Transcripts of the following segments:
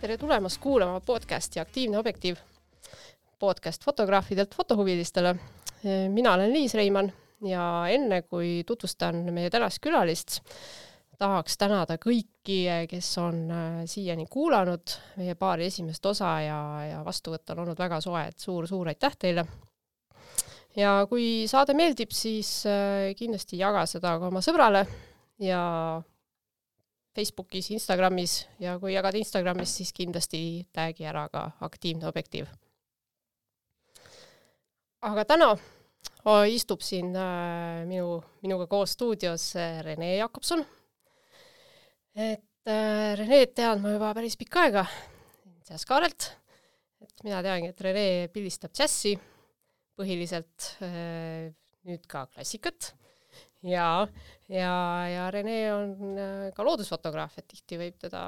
tere tulemast kuulama podcasti Aktiivne Objektiiv, podcast fotograafidelt fotohuvilistele. mina olen Liis Reimann ja enne kui tutvustan meie tänast külalist, tahaks tänada kõiki, kes on äh, siiani kuulanud meie paari esimest osa ja, ja vastuvõtt on olnud väga soe, et suur-suur aitäh teile. ja kui saade meeldib, siis äh, kindlasti jaga seda ka oma sõbrale ja Facebookis, Instagramis ja kui jagad Instagramis, siis kindlasti tag'i ära ka aktiivne objektiiv. aga täna istub siin äh, minu, minuga koos stuudios Rene Jakobson. Et äh, Reneed tean ma juba päris pikka aega, džässkaarelt, et mina teangi, et Rene pildistab džässi põhiliselt äh,, nüüd ka klassikat ja, ja, ja Rene on äh, ka loodusfotograaf, et tihti võib teda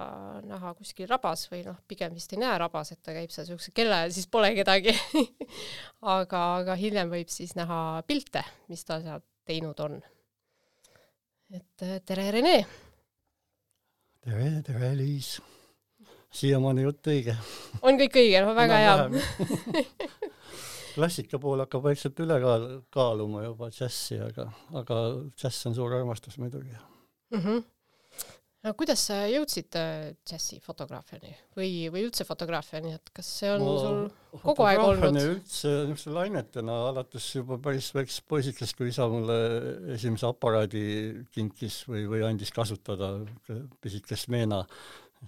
näha kuskil rabas või noh, pigem vist ei näe rabas, et ta käib seal niisugusel kellaajal, siis pole kedagi aga, aga hiljem võib siis näha pilte, mis ta seal teinud on. et äh, tere, Rene tere, tere, Liis. siiamaani jutt õige. on kõik õige, no väga hea. klassika pool hakkab vaikselt üle kaal-, kaaluma juba džässi, aga, aga džäss on suur armastus muidugi mm. -hmm no kuidas sa jõudsid äh, džässifotograafiani või, või üldse fotograafiani, et kas see on no, sul kogu aeg olnud? üldse niisuguse lainetena alates juba päris väiksest poisikest, kui isa mulle esimese aparaadi kinkis või, või andis kasutada, pisikest meena,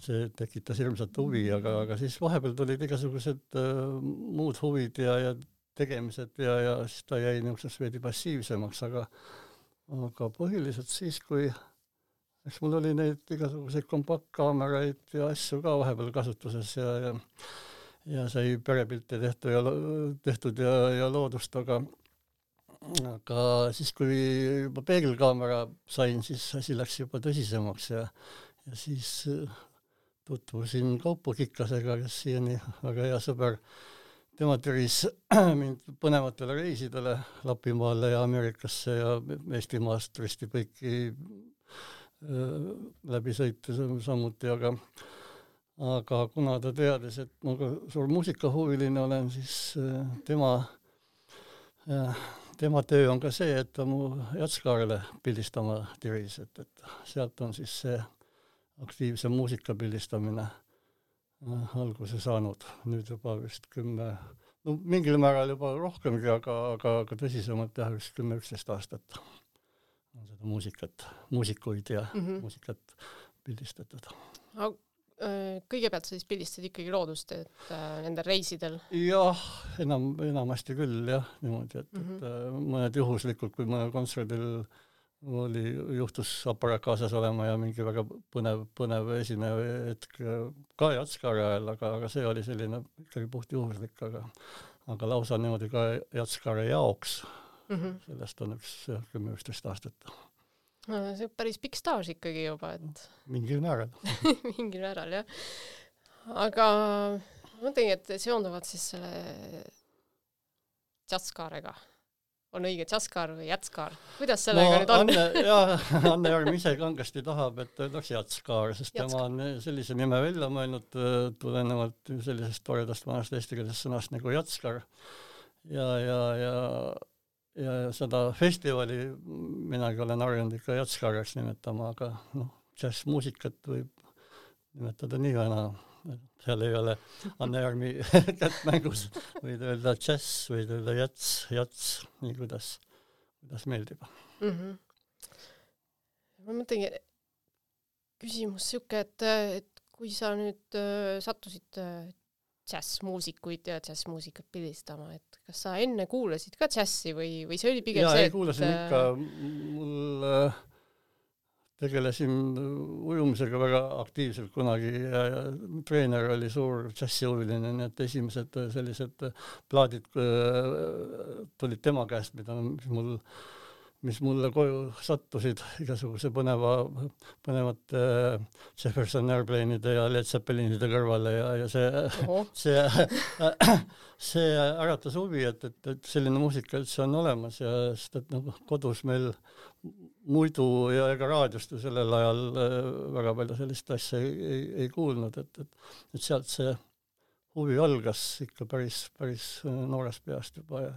see tekitas hirmsat huvi, aga, aga siis vahepeal tulid igasugused äh, muud huvid ja, ja tegemised ja, ja siis ta jäi niisuguseks veidi passiivsemaks, aga aga põhiliselt siis, kui eks mul oli neid igasuguseid kompaktkaameraid ja asju ka vahepeal kasutuses ja, ja ja sai perepilte tehtud ja tehtud ja, ja loodust, aga aga siis, kui juba peegelkaamera sain, siis asi läks juba tõsisemaks ja ja siis äh, tutvusin Kaupo Kiklasega, kes siiani väga hea sõber, tema tiris mind põnevatele reisidele Lapimaale ja Ameerikasse ja Eestimaast risti põiki Äh, läbi sõita samuti, aga aga kuna ta teadis, et ma ka suur muusikahuviline olen, siis äh, tema, äh, tema töö on ka see, et ta mu jatskaarele pildistama tiris, et, et sealt on siis see aktiivse muusika pildistamine alguse saanud, nüüd juba vist kümme, no mingil määral juba rohkemgi, aga, aga, aga tõsisemalt jah, vist kümme-üksteist aastat on seda muusikat, muusikuid ja mm -hmm. muusikat pildistatud. Äh, kõigepealt sa siis pildistad ikkagi loodust, et äh, nendel reisidel? jah, enam, enamasti küll jah, niimoodi, et mm, -hmm. et äh, mõned juhuslikult, kui mõnel kontserdil oli, juhtus aparaat kaasas olema ja mingi väga põnev, põnev esinev hetk ka Jatskari ajal, aga, aga see oli selline ikkagi puhtjuhuslik, aga aga lausa niimoodi ka Jatskari jaoks mm. -hmm. sellest on üks kümme-üksteist aastat no,. see on päris pikk staaž ikkagi juba, et mingil määral mingil määral jah. aga ma mõtlengi, et seonduvad siis selle džatskaarega on õige džasskaar või jätskaar, kuidas sellega no, nüüd on? Anne, jaa, Anne Järv ise kangesti tahab, et oleks jätskaar, sest Jatskaar. tema on sellise nime välja mõelnud äh, tulenevalt sellisest toredast vanast eestikeelsest sõnast nagu jatskar. ja, ja, ja ja seda festivali minagi olen harjunud ikka jatskarjaks nimetama, aga noh, džässmuusikat võib nimetada nii või naa, seal ei ole Anne Järmi kätt mängus, võid öelda džäss, võid öelda jats, jats, nii kuidas, kuidas meeldib mm. -hmm. ma mõtlengi, küsimus sihuke, et, et kui sa nüüd äh, sattusid äh, džässmuusikuid ja džässmuusikat pildistama, et kas sa enne kuulasid ka džässi või, või see oli pigem ja, see, et kuulasin äh... ikka, mul äh, tegelesin ujumisega väga aktiivselt kunagi ja, ja treener oli suur džässihuviline, nii et esimesed sellised plaadid äh, tulid tema käest, mida, mis mul mis mulle koju sattusid igasuguse põneva, põnevate äh, Jefferson Airplane'ide ja Led Zeppelinide kõrvale ja, ja see, see, see äratas huvi, et, et, et selline muusika üldse on olemas ja sest et noh, kodus meil muidu ja ega raadiost ju sellel ajal äh, väga palju sellist asja ei, ei, ei kuulnud, et, et, et sealt see huvi algas ikka päris, päris äh, noorest peast juba ja,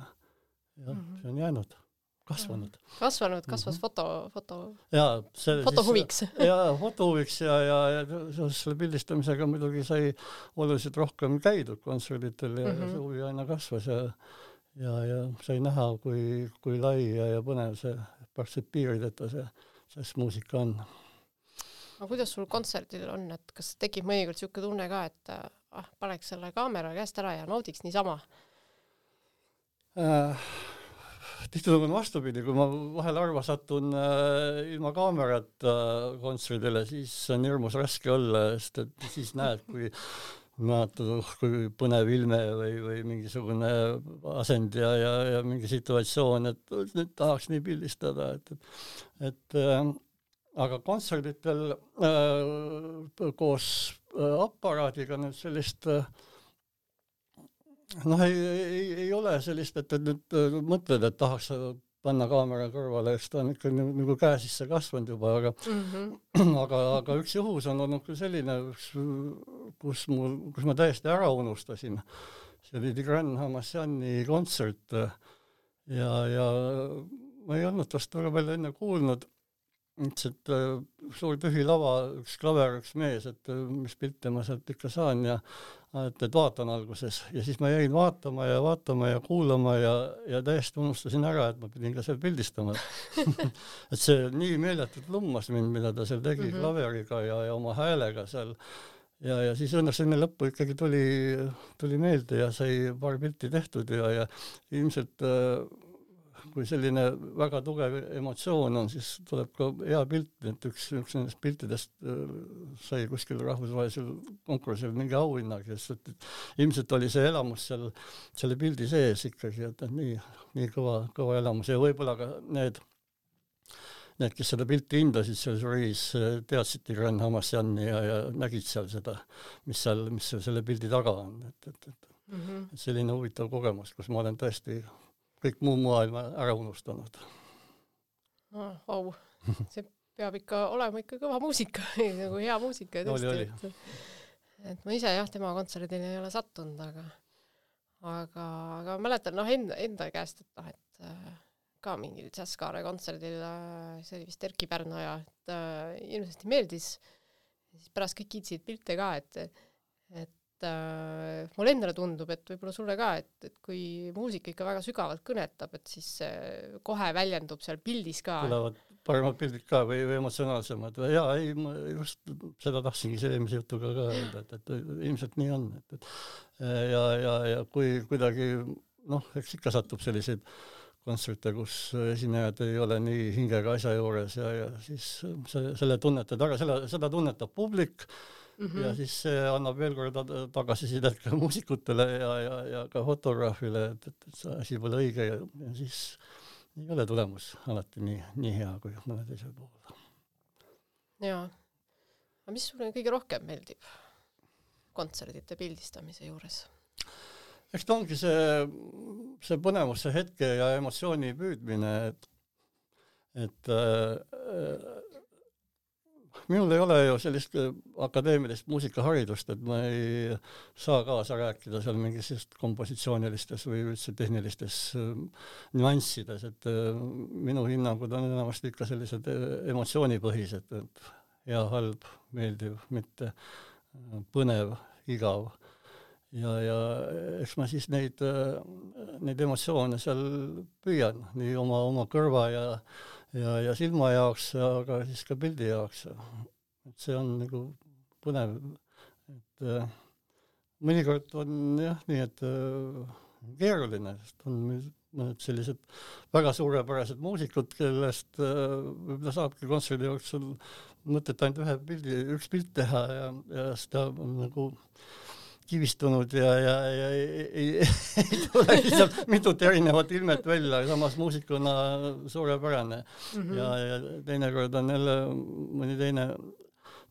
ja mm -hmm. see on jäänud, kasvanud. kasvanud, kasvas mm -hmm. foto, foto, jaa, see fotohuviks. jaa, fotohuviks ja, ja, ja seoses selle pildistamisega muidugi sai oluliselt rohkem käidud kontserditel ja mm -hmm. see huvi aina kasvas ja ja, ja sai näha, kui, kui lai ja, ja põnev see praktiliselt piirideta see, see muusika on. aga kuidas sul kontserdil on, et kas tekib mõnikord niisugune tunne ka, et ah, paneks selle kaamera käest ära ja naudiks niisama äh,? tihtilugu on vastupidi, kui ma vahel harva satun äh, ilma kaamerata äh, kontserdile, siis on hirmus raske olla, sest et siis näed, kui mäletad, oh kui põnev ilme või, või mingisugune asend ja, ja, ja mingi situatsioon, et nüüd tahaks nii pildistada, et, et äh, aga kontserditel äh, koos äh, aparaadiga nüüd sellist äh, noh, ei, ei, ei ole sellist, et, et nüüd äh, mõtled, et tahaks panna kaamera kõrvale, eks ta on ikka nagu käe sisse kasvanud juba, aga mm -hmm. aga, aga üks juhus on olnud küll selline, kus mul, kus ma täiesti ära unustasin. see oli Tigran Hamassiani kontsert ja, ja ma ei olnud tast väga palju enne kuulnud ütles, et äh, suur tühi lava, üks klaver, üks mees, et äh, mis pilte ma sealt ikka saan ja et, et vaatan alguses. Ja siis ma jäin vaatama ja vaatama ja kuulama ja, ja täiesti unustasin ära, et ma pidin ka seal pildistama. Et see nii meeletult lummas mind, mida ta seal tegi mm -hmm. klaveriga ja, ja oma häälega seal. Ja, ja siis õnneks enne lõppu ikkagi tuli, tuli meelde ja sai paar pilti tehtud ja, ja ilmselt äh, kui selline väga tugev emotsioon on, siis tuleb ka hea pilt, et üks, üks nendest piltidest äh, sai kuskil rahvusvahelisel konkursil mingi auhinnagi, sest et ilmselt oli see elamus seal selle pildi sees ikkagi, et, nii, nii kõva, kõva elamus ja võib-olla ka need need, kes seda pilti hindasid seal žüriis, teadsid Tigran Hamassiani ja, ja nägid seal seda, mis seal, mis seal selle pildi taga on, et, et, et mm -hmm. selline huvitav kogemus, kus ma olen tõesti kõik muu maailma ära unustanud. Ah,. Vau, see peab ikka olema ikka kõva muusika nagu hea muusika tõesti, et et ma ise jah, tema kontserdile ei ole sattunud, aga aga, aga mäletan noh, enda, enda käest, et noh, et äh, ka mingil džässkaare kontserdil äh,, see oli vist Erkki Pärnoja, et äh, hirmsasti meeldis, siis pärast kõik kiitsid pilte ka, et äh, mulle endale tundub, et võib-olla sulle ka, et, et kui muusika ikka väga sügavalt kõnetab, et siis äh, kohe väljendub seal pildis ka. tulevad paremad pildid ka või, või emotsionaalsemad või jaa, ei, ma just seda tahtsingi selle eelmise jutuga ka öelda, et, et ilmselt nii on, et, et ja, ja, ja kui kuidagi noh, eks ikka satub selliseid kontserte, kus esinejad ei ole nii hingega asja juures ja, ja siis see, selle tunnetad ära, selle, seda tunnetab publik mm. -hmm. ja siis see annab veel kord tagasisidet ka muusikutele ja, ja, ja ka fotograafile, et, et, et see asi pole õige ja, ja siis ei ole tulemus alati nii, nii hea kui mõne teise puhul. jaa. aga mis sulle kõige rohkem meeldib kontserdite pildistamise juures? eks ta ongi see, see põnevus, see hetke ja emotsiooni püüdmine, et et äh, minul ei ole ju sellist äh, akadeemilist muusikaharidust, et ma ei saa kaasa rääkida seal mingisugust kompositsioonilistes või üldse tehnilistes äh, nüanssides, et äh, minu hinnangud on enamasti ikka sellised emotsioonipõhised, et hea, halb, meeldiv, mitte põnev, igav. ja, ja eks ma siis neid, neid emotsioone seal püüan nii oma, oma kõrva ja ja, ja silma jaoks, aga siis ka pildi jaoks. et see on nagu põnev, et äh, mõnikord on jah nii, et äh, keeruline, sest on mõned sellised väga suurepärased muusikud, kellest äh, võib-olla saabki kontserdi jooksul mõtet ainult ühe pildi, üks pilt teha ja, ja seda on nagu äh, kivistunud ja, ja, ja ei, ei, tule lihtsalt mitut erinevat ilmet välja, samas muusikuna suurepärane mm. -hmm. ja, ja teinekord on jälle mõni teine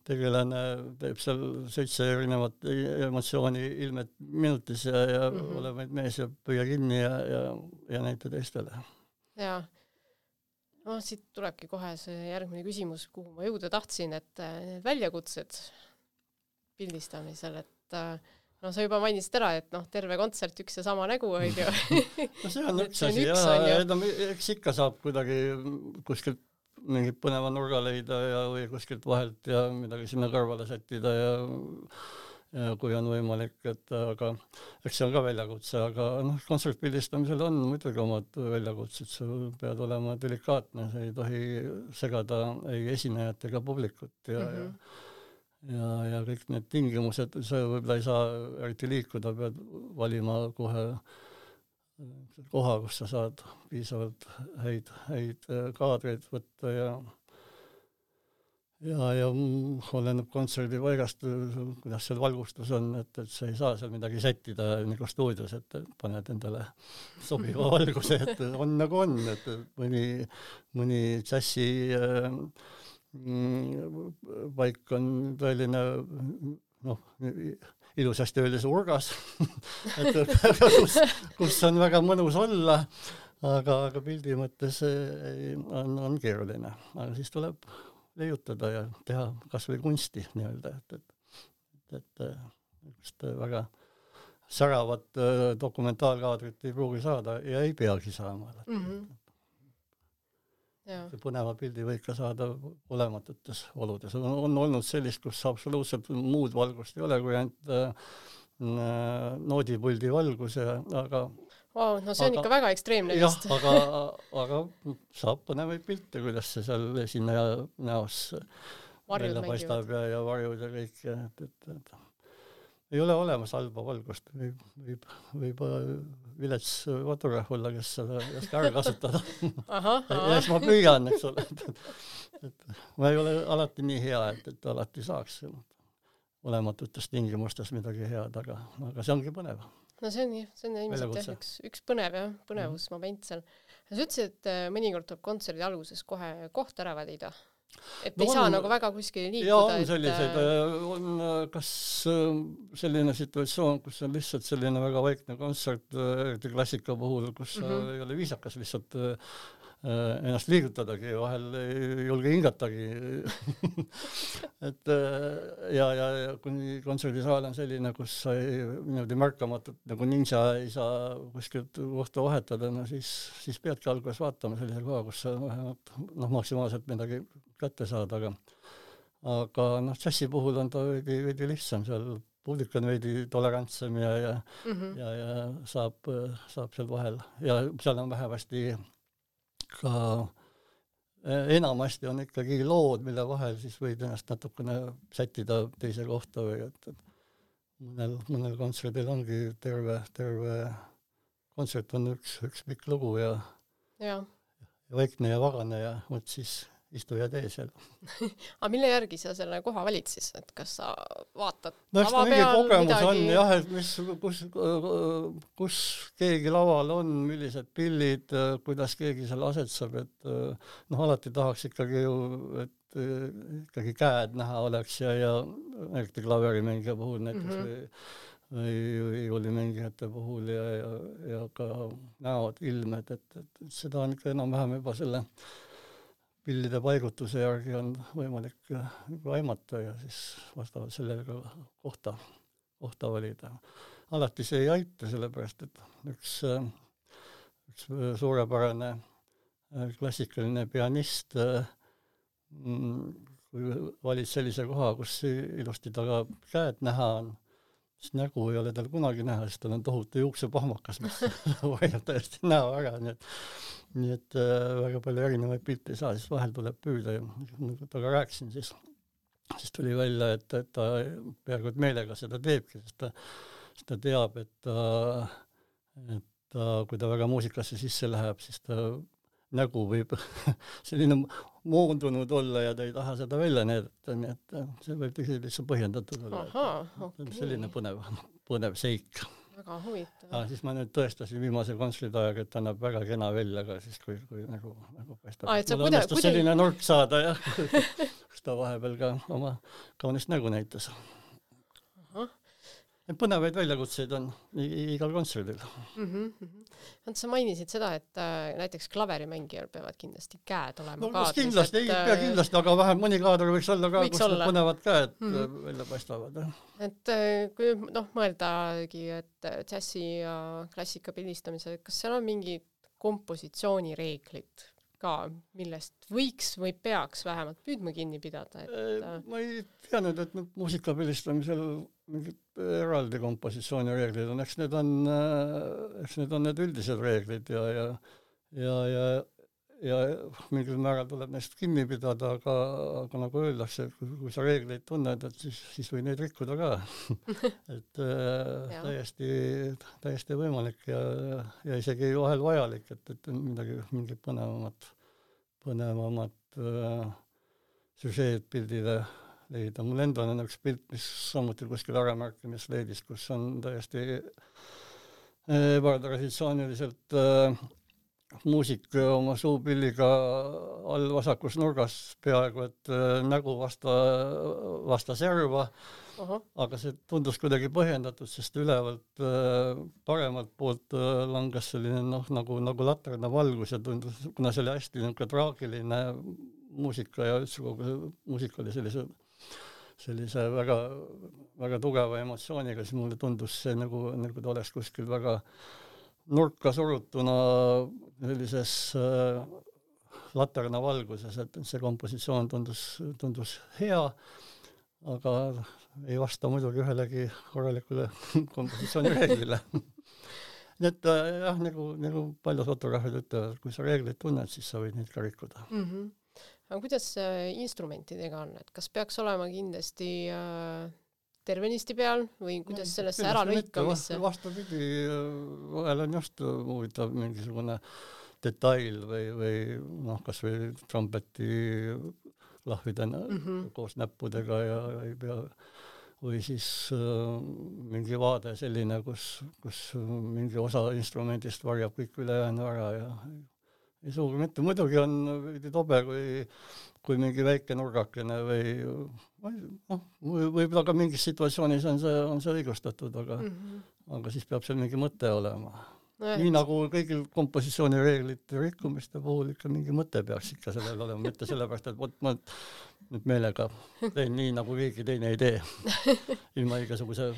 tegelane teeb seal seitse erinevat emotsiooni ilmet minutis ja, ja mm -hmm. ole vaid mees ja püüa kinni ja, ja, ja näita teistele. jaa. no siit tulebki kohe see järgmine küsimus, kuhu ma jõuda tahtsin, et äh, need väljakutsed pildistamisel, et äh, no sa juba mainisid ära, et noh, terve kontsert üks ja sama nägu, on ju. no see on üks asi ja no eks ikka saab kuidagi kuskilt mingit põneva nurga leida ja, või kuskilt vahelt ja midagi sinna kõrvale sättida ja ja kui on võimalik, et aga eks see on ka väljakutse, aga noh, kontsertpildistamisel on muidugi omad väljakutsed, sa pead olema delikaatne, sa ei tohi segada ei esinejat ega publikut ja mm, -hmm. ja ja, ja kõik need tingimused, sa võib-olla ei saa eriti liikuda, pead valima kohe koha, kus sa saad piisavalt häid, häid äh, kaadreid võtta ja ja, ja oleneb kontserdi paigast, kuidas seal valgustus on, et, et sa ei saa seal midagi sättida nagu stuudios, et paned endale sobiva valguse, et on nagu on, et mõni, mõni džässi äh, mm, paik on tõeline noh, ilusasti öeldes urgas et kus, kus on väga mõnus olla, aga, aga pildi mõttes on, on keeruline, aga siis tuleb leiutada ja teha kas või kunsti nii-öelda, et, et, et, niisugust väga säravat äh, dokumentaalkaadrit ei pruugi saada ja ei peagi saama. Alati mm. -hmm see põneva pildi võib ka saada olematutes oludes. on, on olnud sellist, kus absoluutselt muud valgust ei ole kui ainult äh, noodipuldi valgus ja aga Vau, no see on aga, ikka väga ekstreemne vist. jah, aga, aga saab põnevaid pilte, kuidas see seal esineja näos välja paistab ja, ja varjud ja kõik, et, et, et ei ole olemas halba valgust, võib, võib, võib vilets fotograaf olla, kes seda ei oska ära kasutada. ja siis ma püüan, eks ole, et, et, ma ei ole alati nii hea, et, et alati saaks olematutes tingimustes midagi head, aga, aga see ongi põnev. no see on, see on ilmselt jah, üks, üks põnev jah, põnevusmoment seal. sa ütlesid, et äh, mõnikord tuleb kontserdi alguses kohe koht ära valida et no ei on, saa nagu väga kuskile liikuda. on selliseid, äh, äh, on äh, kas selline situatsioon, kus on lihtsalt selline väga vaikne kontsert, eriti klassika puhul, kus mm -hmm. ei ole viisakas lihtsalt ennast liigutadagi, vahel ei julge hingatagi et äh, ja, ja, ja kuni kontserdisaal on selline, kus sa ei, niimoodi märkamatult nagu ninja ei saa kuskilt kohta vahetada, no siis, siis peadki alguses vaatama sellise koha, kus sa vähemalt noh, maksimaalselt midagi kätte saad, aga aga noh, džässi puhul on ta veidi, veidi lihtsam, seal publik on veidi tolerantsem ja, ja mm, -hmm. ja, ja saab, saab seal vahel ja seal on vähemasti ka eh, enamasti on ikkagi lood, mille vahel siis võid ennast natukene sättida teise kohta või et, et mõnel, mõnel kontserdil ongi terve, terve kontsert on üks, üks pikk lugu ja, ja. vaikne ja vagane ja vot siis istu ja tee seal aga mille järgi sa selle koha valid siis, et kas sa vaatad no eks ta mingi kogemus midagi... on jah, et mis, kus, kus keegi laval on, millised pillid, kuidas keegi seal asetseb, et noh, alati tahaks ikkagi ju, et ikkagi käed näha oleks ja, ja eriti klaverimängija puhul näiteks mm -hmm. või või viiulimängijate puhul ja, ja, ja ka näod, ilmed, et, et, et seda on ikka enam-vähem juba selle äh, pillide paigutuse järgi on võimalik nagu aimata ja siis vastavalt sellele ka kohta, kohta valida. alati see ei aita, sellepärast et üks, üks suurepärane klassikaline pianist, kui valid sellise koha, kus ilusti taga käed näha on, siis nägu ei ole tal kunagi näha, sest tal on tohutu juuksepahmakas, mis hoiab täiesti näo ära, nii et nii et äh, väga palju erinevaid pilte ei saa, siis vahel tuleb püüda ja nagu temaga rääkisin, siis siis tuli välja, et, et ta peaaegu et meelega seda teebki, sest ta, sest ta teab, et ta, et ta, kui ta väga muusikasse sisse läheb, siis ta nägu võib selline moondunud olla ja ta ei taha seda välja näidata, nii et see võib täitsa põhjendatud olla. Okay. selline põnev, põnev seik väga huvitav. Ah, siis ma nüüd tõestasin viimase kontserditajaga, et ta näeb väga kena välja ka siis, kui, kui nagu, nagu paistab mul õnnestus selline nurk saada jah, kus ta vahepeal ka oma kaunist nägu näitas. Põnevaid väljakutseid on igal kontserdil mm. -hmm. vot sa mainisid seda, et äh, näiteks klaverimängijal peavad kindlasti käed olema no, kaadris. kindlasti, ei pea äh, kindlasti, aga vähemalt mõni kaader võiks olla ka, kus olla. põnevad käed mm -hmm. välja paistavad. et äh, kui noh, mõeldagi, et džässi ja klassika pildistamisel, kas seal on mingid kompositsioonireeglid ka, millest võiks või peaks vähemalt püüdma kinni pidada, et ma ei tea nüüd, et nüüd muusika pildistamisel mingid eraldi kompositsioonireeglid on, eks need on, eks need on need üldised reeglid ja, ja ja, ja ja mingil määral tuleb neist kinni pidada, aga, aga nagu öeldakse, kui sa reegleid tunned, et siis, siis või neid rikkuda ka. Et äh, täiesti, täiesti võimalik ja, ja isegi vahel vajalik, et, et midagi, mingit põnevamat, põnevamat äh, süžeed pildile leida. mul endal on üks pilt, mis samuti kuskil äramärkimist leidis, kus on täiesti ebatraditsiooniliselt äh, muusik oma suupilliga all vasakus nurgas peaaegu et äh, nägu vasta, vasta serva uh, -huh. aga see tundus kuidagi põhjendatud, sest ülevalt äh, paremalt poolt äh, langes selline noh, nagu, nagu laterna valgus ja tundus, kuna see oli hästi niisugune traagiline muusika ja üldse kogu see muusika oli sellise sellise väga, väga tugeva emotsiooniga, siis mulle tundus see nagu, nagu ta oleks kuskil väga nurka surutuna sellises äh, laterna valguses, et see kompositsioon tundus, tundus hea, aga ei vasta muidugi ühelegi korralikule kompositsioonireeglile. Nii et äh, jah, nagu, nagu paljud fotograafid ütlevad, kui sa reegleid tunned, siis sa võid neid ka rikkuda. Mm. -hmm aga kuidas äh, instrumentidega on, et kas peaks olema kindlasti äh, tervenisti peal või kuidas no, sellesse äralõikamisse? vastupidi, vahel on just huvitav mingisugune detail või, või noh, kas või trompeti lahvida mm -hmm. koos näppudega ja ei pea või siis äh, mingi vaade selline, kus, kus mingi osa instrumendist varjab kõik ülejäänu ära ja ei sugugi mitte, muidugi on veidi tobe, kui, kui mingi väike nurgakene või noh, võib-olla ka mingis situatsioonis on see, on see õigustatud, aga mm, -hmm. aga siis peab seal mingi mõte olema no,. nii nagu kõigil kompositsioonireeglite rikkumiste puhul ikka mingi mõte peaks ikka sellel olema, mitte sellepärast, et vot ma nüüd meelega teen nii, nagu keegi teine ei tee ilma igasuguse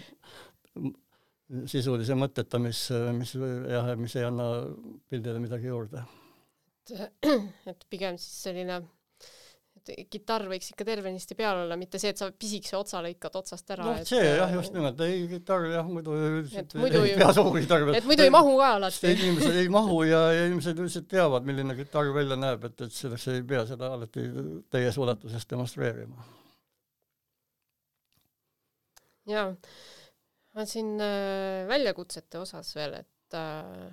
sisulise mõtteta, mis, mis jah, mis ei anna pildile midagi juurde et, et pigem siis selline, et kitarr võiks ikka tervenisti peal olla, mitte see, et sa pisikese otsa lõikad otsast ära. noh, see jah, just nimelt, ei kitarr jah, muidu üldiselt ei pea sugugi kitarr. et muidu ei mahu ka alati. inimesed ei mahu ja, ja inimesed üldiselt teavad, milline kitarr välja näeb, et, et selleks ei pea seda alati täies ulatuses demonstreerima. jaa, ma siin äh, väljakutsete osas veel, et äh,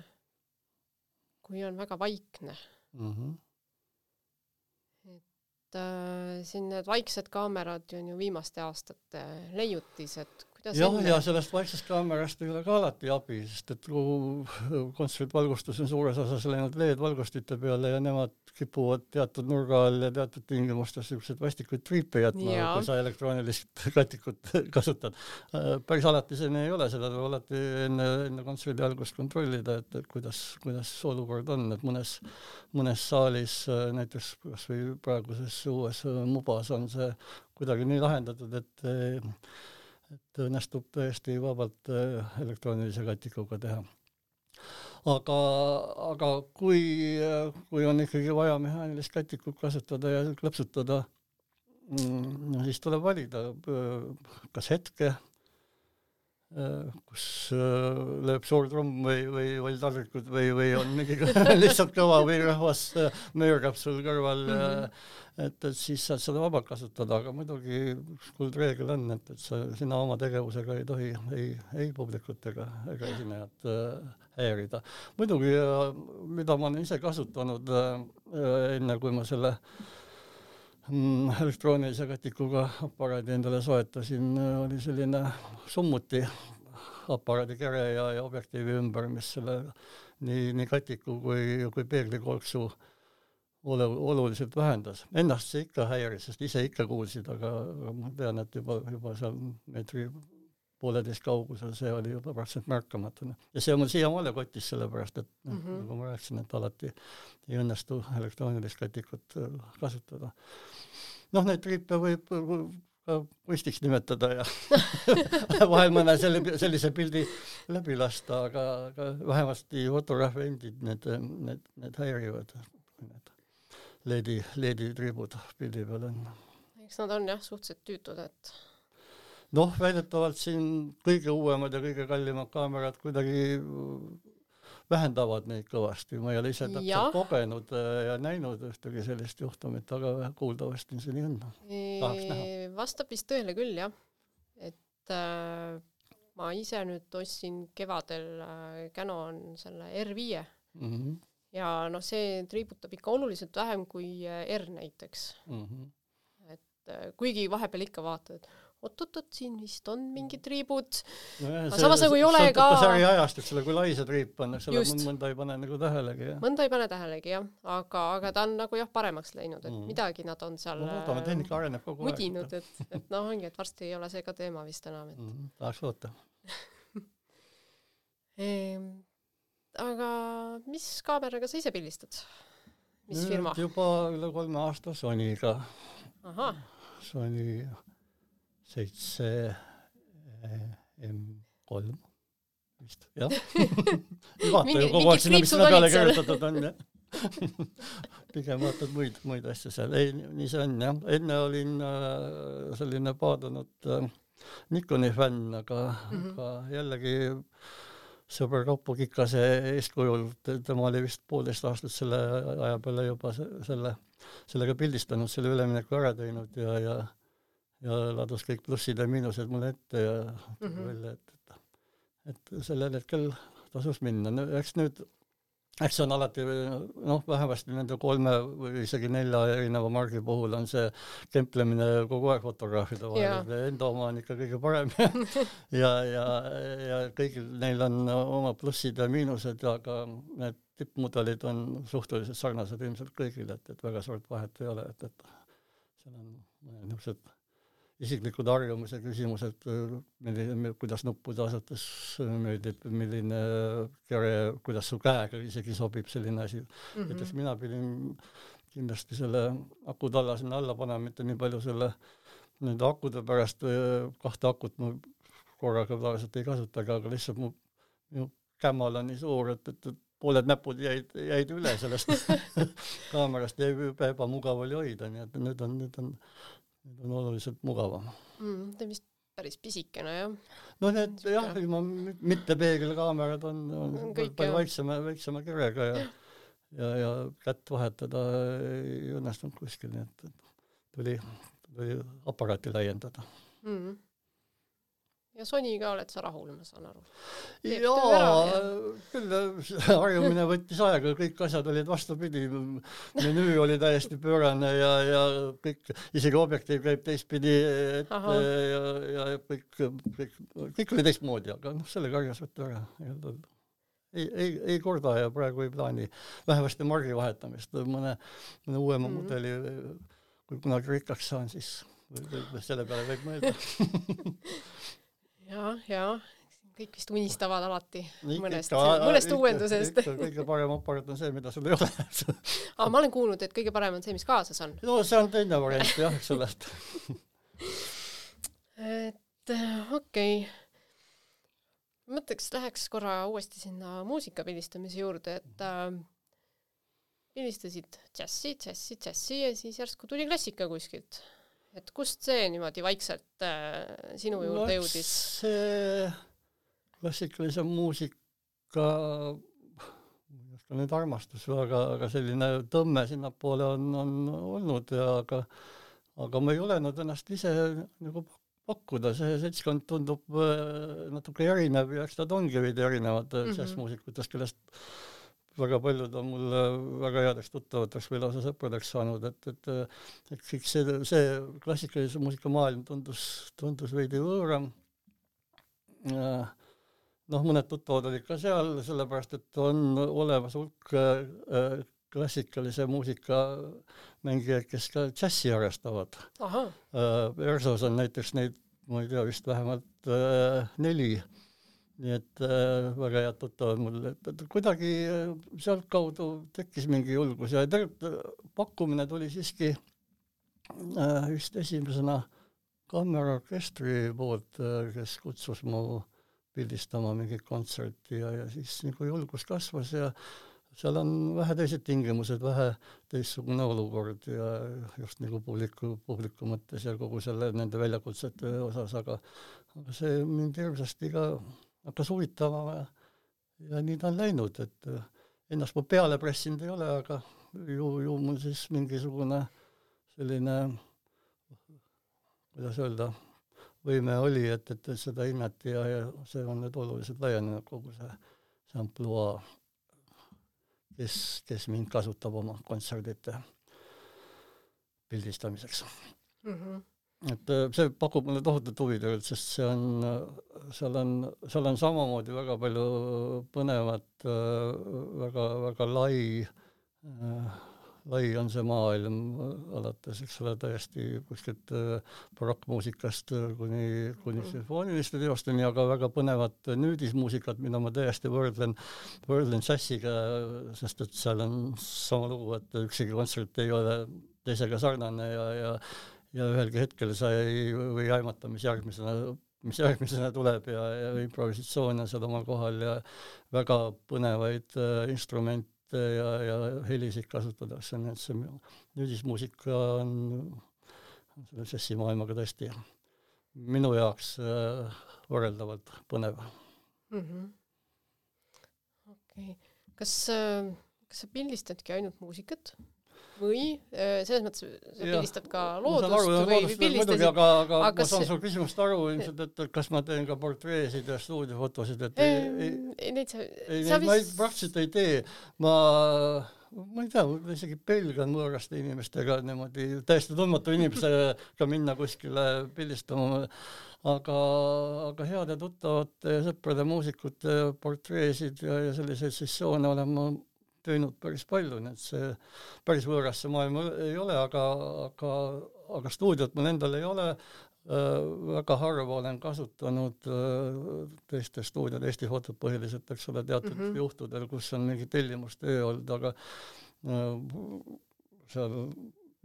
kui on väga vaikne mm. -hmm. Äh, siin need vaiksed kaamerad on ju viimaste aastate leiutis, et kuidas jah, ja sellest vaiksest kaamerast ei ole ka alati abi, sest et kogu kontsertvalgustus on suures osas läinud LED-valgustite peale ja nemad kipuvad teatud nurga all ja teatud tingimustes niisuguseid vastikuid triipe jätma, kui sa elektroonilist katikut kasutad. Äh, päris alati see nii ei ole, seda tuleb alati enne, enne kontserdi algust kontrollida, et, et kuidas, kuidas olukord on, et mõnes, mõnes saalis, äh, näiteks kas või praeguses uues äh, Mubas on see kuidagi nii lahendatud, et et õnnestub täiesti vabalt äh, elektroonilise katikuga teha. aga, aga kui, kui on ikkagi vaja mehaanilist katikut kasutada ja klõpsutada, mm, no siis tuleb valida, äh, kas hetke Äh, kus äh, lööb suur trumm või, või, või taldrikud või, või on mingi lihtsalt kõva või rahvas äh, möörab sul kõrval mm, -hmm. et, et siis saad seda vabalt kasutada, aga muidugi kuldreegel on, et, et sa, sina oma tegevusega ei tohi ei, ei publikut ega, ega esinejat äh, häirida. muidugi, mida ma olen ise kasutanud äh, enne, kui ma selle mm, elektroonilise katikuga aparaadi endale soetasin, oli selline summuti aparaadi kere ja, ja objektiivi ümber, mis selle nii, nii katiku kui, kui peeglikolksu olu, oluliselt vähendas. Ennast see ikka häiris, sest ise ikka kuulsid, aga ma tean, et juba, juba seal meetri pooleteist kaugusel, see oli juba praktiliselt märkamatu. ja see on mul siiamaale kotis, sellepärast et noh mm -hmm., nagu ma rääkisin, et alati ei õnnestu elektroonilist kätikut äh, kasutada. noh, neid triipe võib ka kunstiks nimetada ja vahel mõne selle, sellise pildi läbi lasta, aga, aga vähemasti fotograafi endid need, need, need häirivad, need LED-i, LED-i tribud pildi peal on. eks nad on jah, suhteliselt tüütud, et noh, väidetavalt siin kõige uuemad ja kõige kallimad kaamerad kuidagi vähendavad neid kõvasti, ma ei ole ise täpselt kogenud äh, ja näinud ühtegi sellist juhtumit, aga kuuldavasti see nii on. tahaks näha. vastab vist tõele küll jah, et äh, ma ise nüüd ostsin kevadel äh, Canon selle R5 mm -hmm. ja noh, see triibutab ikka oluliselt vähem kui äh, R näiteks mm. -hmm. et äh, kuigi vahepeal ikka vaatad, oot-oot-oot, siin vist on mingid triibud no. aga samas nagu ei ole ka. sari ajast, eks ole, kui lai see triip on, eks ole, mõnda ei pane nagu tähelegi, mõnda ei pane tähelegi, jah, aga, aga ta on nagu jah, paremaks läinud, et mm. midagi nad on seal no loodame, tehnika areneb kogu aeg. mudinud, et, et noh, ongi, et varsti ei ole see ka teema vist enam, et mm. tahaks loota ehm, aga mis kaameraga sa ise pildistad? mis Nüüd firma? juba üle kolme aasta Sonyga. Sony seitse eh, M kolm vist, jah. vaata ju kogu aeg sinna, mis sinna peale kirjutatud on, jah. Pigem vaatad muid, muid asju seal, ei, nii see on jah, enne olin äh, selline paadunud äh, Nikoni fänn, aga mm, -hmm. aga jällegi sõber Kaupo Kikase eeskujul, tema oli vist poolteist aastat selle aja peale juba selle, sellega pildistanud, selle ülemineku ära teinud ja, ja ja ladus kõik plussid ja miinused mulle ette ja tuli mm -hmm. välja, et, et, et sellel hetkel tasus minna, no eks nüüd, eks see on alati noh, vähemasti nende kolme või isegi nelja erineva margi puhul on see kemplemine kogu aeg fotograafide vahel, enda oma on ikka kõige parem. Ja, ja, ja kõigil neil on oma plussid ja miinused, aga need tippmudelid on suhteliselt sarnased ilmselt kõigil, et, et väga suurt vahet ei ole, et, et seal on niisugused isiklikud harjumuse küsimused, milline, kuidas nuppu tasates meeldib, milline kere, kuidas su käega isegi sobib selline asi mm. -hmm. näiteks mina pidin kindlasti selle akutalla sinna alla panema, mitte nii palju selle nende akude pärast, kahte akut ma korraga tavaliselt ei kasutagi, aga lihtsalt mu, minu kämmal on nii suur, et, et, et pooled näpud jäid, jäid üle sellest kaamerast, jäi ebamugav oli hoida, nii et nüüd on, nüüd on nüüd on oluliselt mugavam mm,. ta on vist päris pisikene, jah? no need Siuke... jah, ilma mitte peegelkaamerad on, on, on palju väiksema, väiksema kirega ja ja, ja kätt vahetada ei õnnestunud kuskil, nii et, et tuli, tuli aparaati täiendada mm ja Sonyga oled sa rahul, ma saan aru? jaa, küll harjumine võttis aega, kõik asjad olid vastupidi, menüü oli täiesti pöörane ja, ja kõik, isegi objektiiv käib teistpidi ette Aha. ja, ja kõik, kõik, kõik oli teistmoodi, aga noh, sellega harjas võtta ära. ei, ei, ei korda ja praegu ei plaani, vähemasti margi vahetamist, mõne, mõne uuema mm -hmm. mudeli, kui kunagi rikkaks saan, siis või, või selle peale võib mõelda ja, ja kõik vist unistavad alati Ikka, mõnest, mõnest uuendusest. kõige parem aparaat on see, mida sul ei ole aa, ma olen kuulnud, et kõige parem on see, mis kaasas on. no see on teine variant jah, ole et äh, okei okay. mõtleks, läheks korra uuesti sinna muusika pildistamise juurde, et äh, pildistasid džässi, džässi, džässi ja siis järsku tuli klassika kuskilt et kust see niimoodi vaikselt äh, sinu juurde no, jõudis? see klassikalise muusika, ma ei oska nüüd armastus, aga, aga selline tõmme sinnapoole on, on olnud ja aga aga ma ei ole nad ennast ise nagu pakkuda, see seltskond tundub äh, natuke erinev ja eks nad ongi veidi erinevad mm -hmm. džässmuusikutest, kellest väga paljud on mul väga headeks tuttavateks või lausa sõpradeks saanud, et, et et kõik see, see klassikalise muusika maailm tundus, tundus veidi võõram. noh, mõned tuttavad olid ka seal, sellepärast et on olemas hulk äh, klassikalise muusika mängijaid, kes ka džässi harrastavad. Äh, Ersos on näiteks neid ma ei tea, vist vähemalt äh, neli. Nii et äh, väga head tuttavad mul, et, kuidagi äh, sealtkaudu tekkis mingi julgus ja tegelikult äh, pakkumine tuli siiski äh, vist esimesena kammerorkestri poolt äh,, kes kutsus mu pildistama mingit kontserti ja, ja siis nagu julgus kasvas ja seal on vähe teised tingimused, vähe teistsugune olukord ja just nagu publiku, publiku mõttes ja kogu selle, nende väljakutsete osas, aga aga see mind hirmsasti ka hakkas huvitama ja, nii ta on läinud, et ennast ma peale pressinud ei ole, aga ju, ju mul siis mingisugune selline, kuidas öelda, võime oli, et, et seda hinnati ja, ja see on nüüd oluliselt laienenud, kogu see, see ampluaa kes, kes mind kasutab oma kontserdite pildistamiseks mm. -hmm. Et äh, see pakub mulle tohutut huvi tegelikult, sest see on, seal on, seal on samamoodi väga palju põnevat, äh, väga, väga lai äh, lai on see maailm, alates, eks ole, täiesti kuskilt äh, barokkmuusikast äh, kuni, kuni mhm. sümfooniliste teosteni, aga väga põnevat nüüdismuusikat, mida ma täiesti võrdlen, võrdlen džässiga, sest et seal on sama lugu, et ükski kontsert ei ole teisega sarnane ja, ja ja ühelgi hetkel sa ei või aimata, mis järgmisena mis järgmisena tuleb ja, ja improvisatsioon on seal omal kohal ja väga põnevaid äh, instrumente ja, ja helisid kasutatakse, nii et see nüüdismuusika on selle džässimaailmaga tõesti minu jaoks äh, võrreldavalt põnev mm. -hmm. okei okay., kas äh,, kas sa pildistadki ainult muusikat? Või selles mõttes sa pildistad ka loodust aru, või loodust, pildistasid aga, aga, aga ma saan su küsimust aru ilmselt, et kas ma teen ka portreesid ja stuudiofotosid, et ei, ei, ei neid sa, ei, sa vist... ma ei, praktiliselt ei tee, ma ma ei tea, võib-olla isegi pelgan võõraste inimestega niimoodi, täiesti tundmatu inimesega minna kuskile pildistama, aga, aga heade tuttavate sõprade muusikute portreesid ja, ja selliseid sessioone olen ma teinud päris palju, nii et see päris võõras see maailm ei ole, aga, aga, aga stuudiot mul endal ei ole äh,, väga harva olen kasutanud äh, teiste stuudiod, Eesti Fotod põhiliselt, eks ole, teatud mm -hmm. juhtudel, kus on mingi tellimustöö olnud, aga äh, seal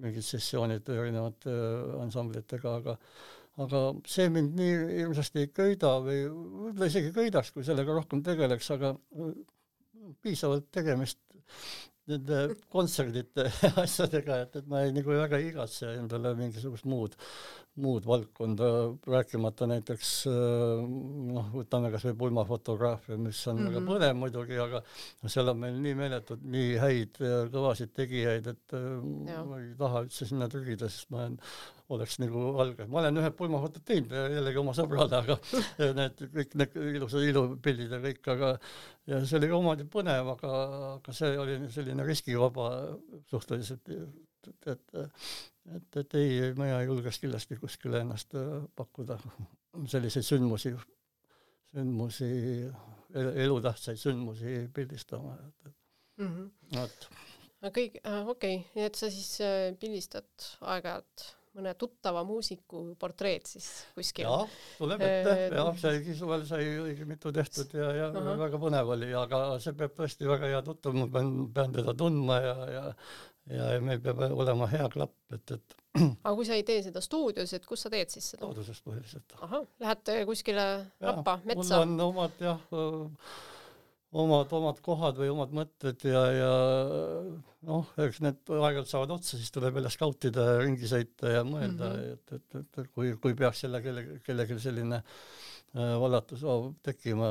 mingid sessioonid erinevate ansamblitega, aga aga see mind nii hirmsasti ei köida või võib-olla isegi köidaks, kui sellega rohkem tegeleks, aga piisavalt tegemist nende kontserdite asjadega, et, et ma ei, nagu väga ei igatse endale mingisugust muud, muud valdkonda, rääkimata näiteks noh, võtame kas või pulmafotograafia, mis on mm -hmm. väga mhm. põnev muidugi, aga seal on meil nii meeletult nii häid kõvasid tegijaid, et ja. ma ei taha üldse sinna trügida, sest ma olen oleks nagu algaja. ma olen ühed pulmafotod teinud jällegi oma sõbrale, aga need kõik need ilusad ilupildid ja kõik, aga ja see oli omamoodi põnev, aga, aga see oli selline riskivaba suhteliselt, et, et et, et ei, mina ei julgeks kindlasti kuskile ennast pakkuda selliseid sündmusi, sündmusi, elutähtsaid sündmusi pildistama, et, et mm -hmm. vot. no kõik äh,, okei okay., nii et sa siis äh, pildistad aeg-ajalt mõne tuttava muusiku portreed siis kuskil. jah, tuleb ette äh,, jah, saigi suvel sai õige mitu tehtud ja, ja uh -huh. väga põnev oli, aga see peab tõesti väga hea tuttav, ma pean, pean teda tundma ja, ja ja, ja meil peab olema hea klapp, et, et aga kui sa ei tee seda stuudios, et kus sa teed siis seda? looduses põhiliselt. ahah, lähed kuskile rappa, metsa? mul on omad jah, omad, omad kohad või omad mõtted ja, ja noh, eks need aeg-ajalt saavad otsa, siis tuleb jälle skautida ja ringi sõita ja mõelda mm, -hmm. et, et, et kui, kui peaks jälle kelle, kellelgi selline äh, vallatu soov tekkima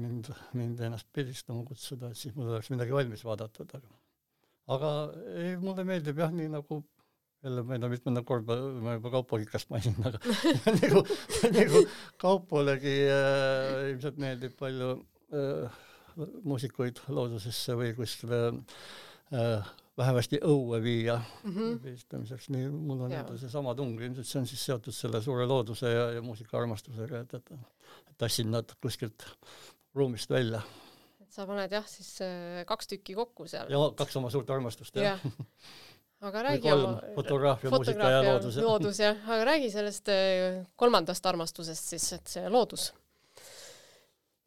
mind, mind ennast pildistama kutsuda, et siis mul oleks midagi valmis vaadatud, aga aga ei, mulle meeldib jah, nii nagu jälle ma ei tea, mitmendat korda ma juba Kaupo Kikast mainin, aga nagu, nagu Kaupolegi äh, ilmselt meeldib palju äh, muusikuid loodusesse või kuskile äh, vähemasti õue viia mm -hmm. pilistamiseks, nii mul on endal seesama tung, ilmselt see on siis seotud selle suure looduse ja, ja muusikaarmastusega, et, et tassin nad kuskilt ruumist välja. et sa paned jah, siis äh, kaks tükki kokku seal. ja kaks oma suurt armastust, jah ja. aga räägi kolm, fotograafia, muusika ja loodus. loodus jah, aga räägi sellest äh, kolmandast armastusest siis, et see loodus.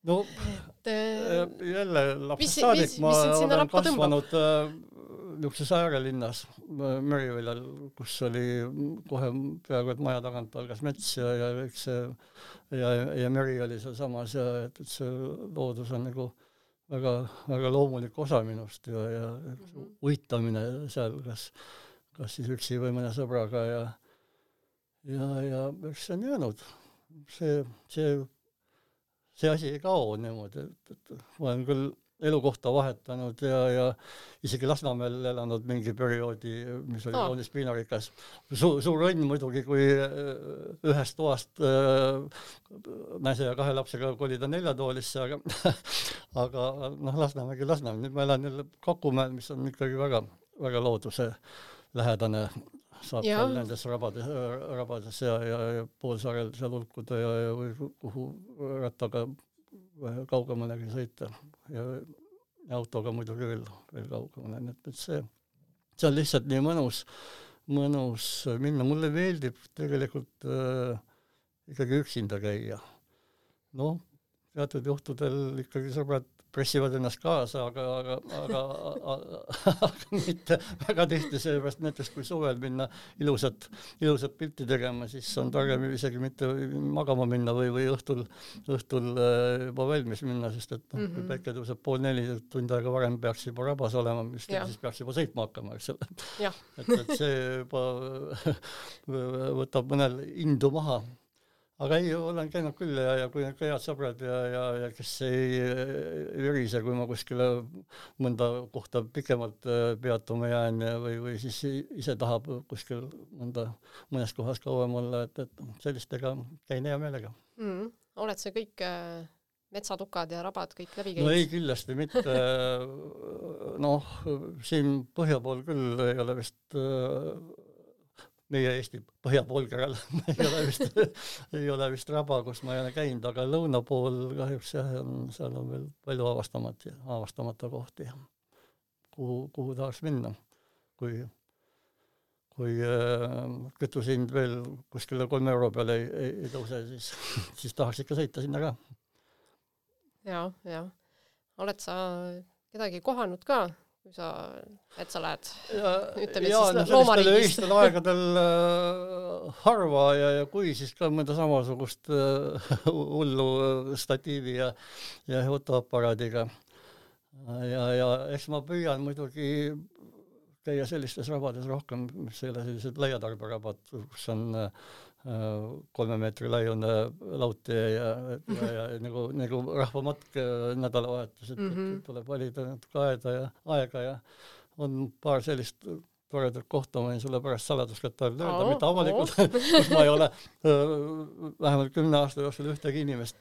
No et äh, Äh, jälle lapsest saadik ma olen kasvanud äh, niisuguses äärelinnas Meriväljal, kus oli kohe peaaegu et maja tagant algas mets ja, ja eks see ja, ja meri oli sealsamas ja et, et see loodus on nagu väga, väga loomulik osa minust ja, ja Mhm. uitamine seal kas, kas siis üksi või mõne sõbraga ja ja, ja eks see on jäänud. see, see see asi ei kao niimoodi, et, et ma olen küll elukohta vahetanud ja, ja isegi Lasnamäel elanud mingi perioodi, mis oli Aa. kaunis piinarikas Su,. suur õnn muidugi, kui äh, ühest toast äh, naise ja kahe lapsega kolida neljatoolisse, aga aga noh, Lasnamägi Lasnamäel, nüüd ma elan jälle Kakumäel, mis on ikkagi väga, väga looduse lähedane, saab Jah. seal nendes rabades, rabades ja, ja, ja poolsaarel seal hulkuda ja, ja või kuhu rattaga kaugemalegi sõita ja, ja autoga muidugi veel, veel kaugemale, nii et, et see, see on lihtsalt nii mõnus, mõnus minna, mulle meeldib tegelikult äh, ikkagi üksinda käia. noh, teatud juhtudel ikkagi sõbrad pressivad ennast kaasa, aga, aga, aga, aga, mitte väga tihti, seepärast näiteks kui suvel minna ilusat, ilusat pilti tegema, siis on targem isegi mitte magama minna või, või õhtul, õhtul äh, juba valmis minna, sest et noh mm -hmm., kui Mhm. päike tõuseb pool neli, tund aega varem peaks juba rabas olema, mis Jah. siis peaks juba sõitma hakkama, eks ole. Et, et see juba võtab mõnel indu maha aga ei, olen käinud küll ja, ja kui on head sõbrad ja, ja, ja kes ei virise, kui ma kuskile mõnda kohta pikemalt äh, peatuma jään ja, või, või siis ise tahab kuskil mõnda, mõnes kohas kauem olla, et, et sellistega käin hea meelega. mm, oled sa kõik äh, metsatukad ja rabad kõik läbi no ei, käinud? kindlasti mitte. noh, siin põhja pool küll ei ole vist äh, meie Eesti põhjapoolkeral ei ole vist, ei ole vist raba, kus ma ei ole käinud, aga lõuna pool kahjuks jah, seal on veel palju avastamata, avastamata kohti, kuhu, kuhu tahaks minna, kui kui äh, kütusehind veel kuskile kolme euro peale ei, ei, ei tõuse, siis, siis tahaks ikka sõita sinna ka. Ja, ja oled sa kedagi kohanud ka, kui sa metsa lähed? ja, Ütleme ja siis no loomariigist. öistel aegadel äh, harva ja, ja kui, siis ka mõnda samasugust äh, hullu äh, statiivi ja, ja fotoaparaadiga. ja, ja eks ma püüan muidugi käia sellistes rabades rohkem, mis ei ole sellised laiatarberabad, kus on äh, kolme meetri laiune laudtee ja, ja, ja nagu, nagu rahvamatk äh, nädalavahetuseti mm, Mhm. -hmm. tuleb valida natuke aeda ja aega ja on paar sellist toredat kohta, ma võin sulle pärast saladuskätte öelda Oo,, mitte avalikult, kus ma ei ole öö, vähemalt kümne aasta jooksul ühtegi inimest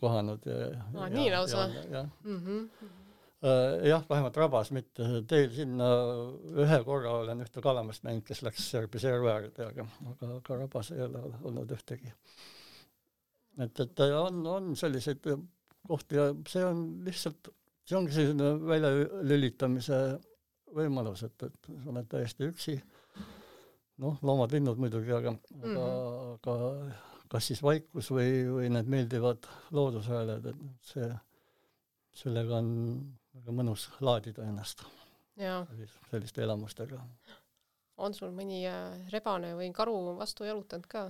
kohanud ja, Aa, ja nii lausa? jah, -hmm. jah, vähemalt rabas, mitte teel sinna ühe korra olen ühte kalamast näinud, kes läks Serbi serva äärde, aga, aga, aga rabas ei ole olnud ühtegi. et, et on, on selliseid kohti ja see on lihtsalt, see ongi selline väljalülitamise võimalus, et, et sa oled täiesti üksi, noh, loomad-linnud muidugi, aga mm, -hmm. Mhm. aga, aga kas siis vaikus või, või need meeldivad loodushääled, et see, sellega on väga mõnus laadida ennast ja sellis- selliste elamustega. on sul mõni äh, rebane või karu vastu jalutanud ka?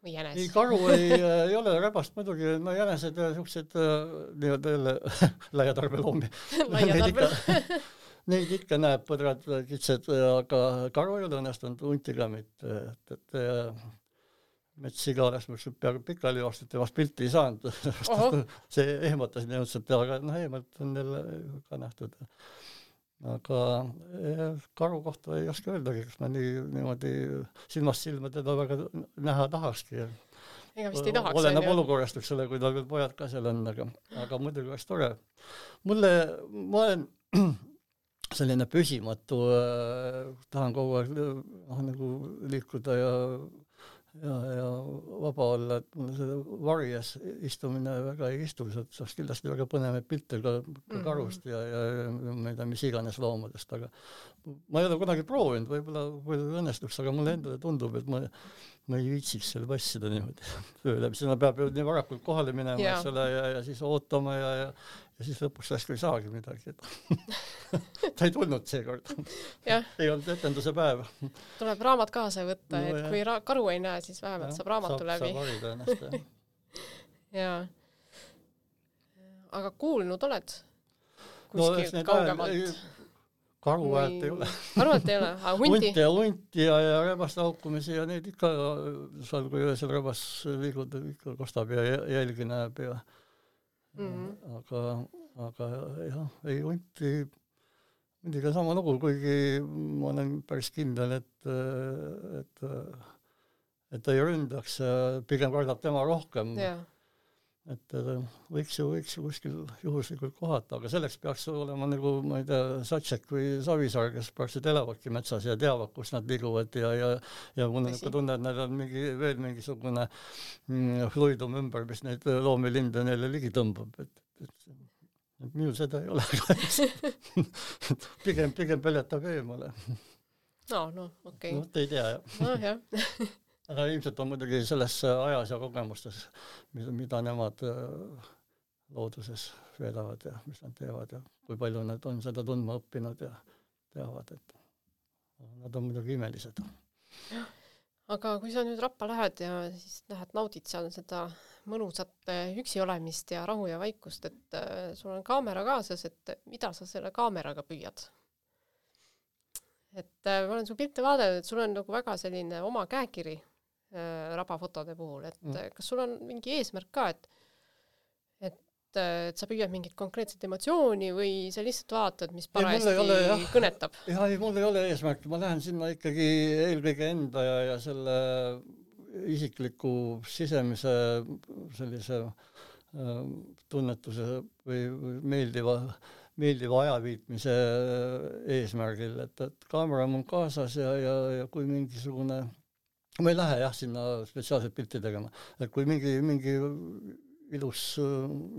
või ei, jänes? karu ei, ei ole rebast muidugi, no jänesed ja siuksed äh, nii-öelda jälle laiatarbeloomi. laia Neid ikka- Neid ikka näeb, põdrad, kitsed, aga karu ei ole õnnestunud, hunti ka mitte, et, et äh, metssiga oleks mul seal peaaegu pikali joostud, temast pilti ei saanud see ehmatas nii õudselt, aga noh, eemalt on jälle ka nähtud. aga eh, karu kohta ei oska öeldagi, kas ma nii niimoodi silmast silma teda väga näha tahakski. ega vist ei tahaks, oleneb olukorrast, eks ole, kui tal veel pojad ka seal on, aga, aga muidugi oleks tore. mulle, ma olen selline püsimatu äh,, tahan kogu aeg noh, nagu liikuda ja ja, ja vaba olla, et mulle see varjes istumine väga ei istu, sealt saaks kindlasti väga põnevaid pilte ka, ka mhm. karust ja, ja, ja ma ei tea, mis iganes loomadest, aga ma ei ole kunagi proovinud, võib-olla, võib-olla õnnestuks, aga mulle endale tundub, et ma ma ei viitsiks seal vassida niimoodi öö läbi, sinna peab ju nii varakult kohale minema, eks ole, ja, ja siis ootama ja, ja ja siis lõpuks järsku ei saagi midagi, et ta ei tulnud seekord. ei olnud etenduse päev. tuleb raamat kaasa võtta no,, et jah. kui ra-, karu ei näe, siis vähemalt ja, saab raamatu saab, läbi. saab harida ennast, jah. jaa. aga kuulnud oled kuskilt no, kaugemalt? Karu häält ei ole. karu häält ei ole, aga hunti? hunti ja hunti ja, ja rebaste haukumisi ja neid ikka seal, kui öösel rebas liigub, ikka kostab ja jälgi näeb ja mm -hmm. aga, aga jah, ei hunti, hundiga sama lugu, kuigi ma olen päris kindel, et, et et ta ei ründaks, pigem kardab tema rohkem yeah et võiks ju, võiks ju kuskil juhuslikult kohata, aga selleks peaks olema nagu, ma ei tea, Satšek või Savisaar, kes praktiliselt elavadki metsas ja teavad, kus nad liiguvad ja, ja ja mul on niisugune tunne, et neil on mingi, veel mingisugune mm, fluidum ümber, mis neid loomi, linde neile ligi tõmbab, et, et et minul seda ei ole pigem, pigem peletab eemale. no, noh, okei okay.. no vot ei tea, jah. nojah aga ilmselt on muidugi selles ajas ja kogemustes, mida, nemad äh, looduses veedavad ja mis nad teevad ja kui palju nad on seda tundma õppinud ja teavad, et nad on muidugi imelised. aga kui sa nüüd Rappa lähed ja siis lähed naudid seal seda mõnusat äh, üksi olemist ja rahu ja vaikust, et äh, sul on kaamera kaasas, et mida sa selle kaameraga püüad? et ma olen su pilte vaadanud, et sul on nagu väga selline oma käekiri rabafotode puhul, et mm. kas sul on mingi eesmärk ka, et et, et sa püüad mingit konkreetset emotsiooni või sa lihtsalt vaatad, mis parajasti ole, jah, kõnetab? jah, ei mul ei ole eesmärki, ma lähen sinna ikkagi eelkõige enda ja, ja selle isikliku sisemise sellise äh, tunnetuse või, või meeldiva meeldiva ajaviitmise eesmärgil, et, et kaamera on mul kaasas ja, ja, ja kui mingisugune ma ei lähe jah, sinna spetsiaalselt pilti tegema, et kui mingi, mingi ilus,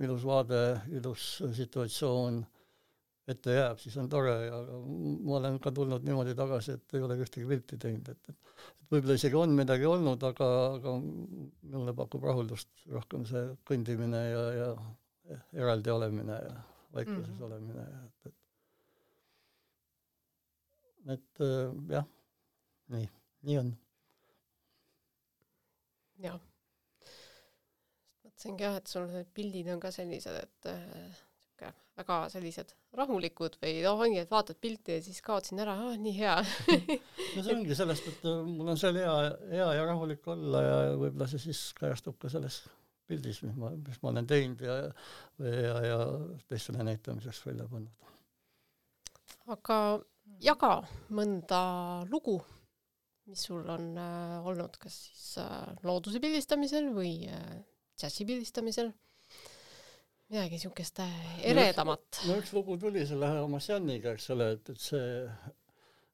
ilus vaade, ilus situatsioon ette jääb, siis on tore ja ma olen ka tulnud niimoodi tagasi, et ei ole ühtegi pilti teinud, et, et et võib-olla isegi on midagi olnud, aga, aga mulle pakub rahuldust rohkem see kõndimine ja, ja eraldi olemine ja vaikuses mm -hmm. olemine ja et, et et jah, nii, nii on jah. mõtlesingi jah, et sul need pildid on ka sellised, et äh, väga sellised rahulikud või noh, ongi, et vaatad pilti ja siis kaod sinna ära, aa, nii hea no see ongi sellest, et äh, mul on seal hea, hea ja rahulik olla ja võib-olla see siis kajastub ka selles pildis, mis ma, mis ma olen teinud ja, ja, ja teistele näitamiseks välja pannud. aga jaga mõnda lugu mis sul on äh, olnud, kas siis äh, looduse pildistamisel või äh, džässi pildistamisel? midagi niisugust äh, eredamat. no üks lugu tuli selle Amassianiga, eks ole, et, et see,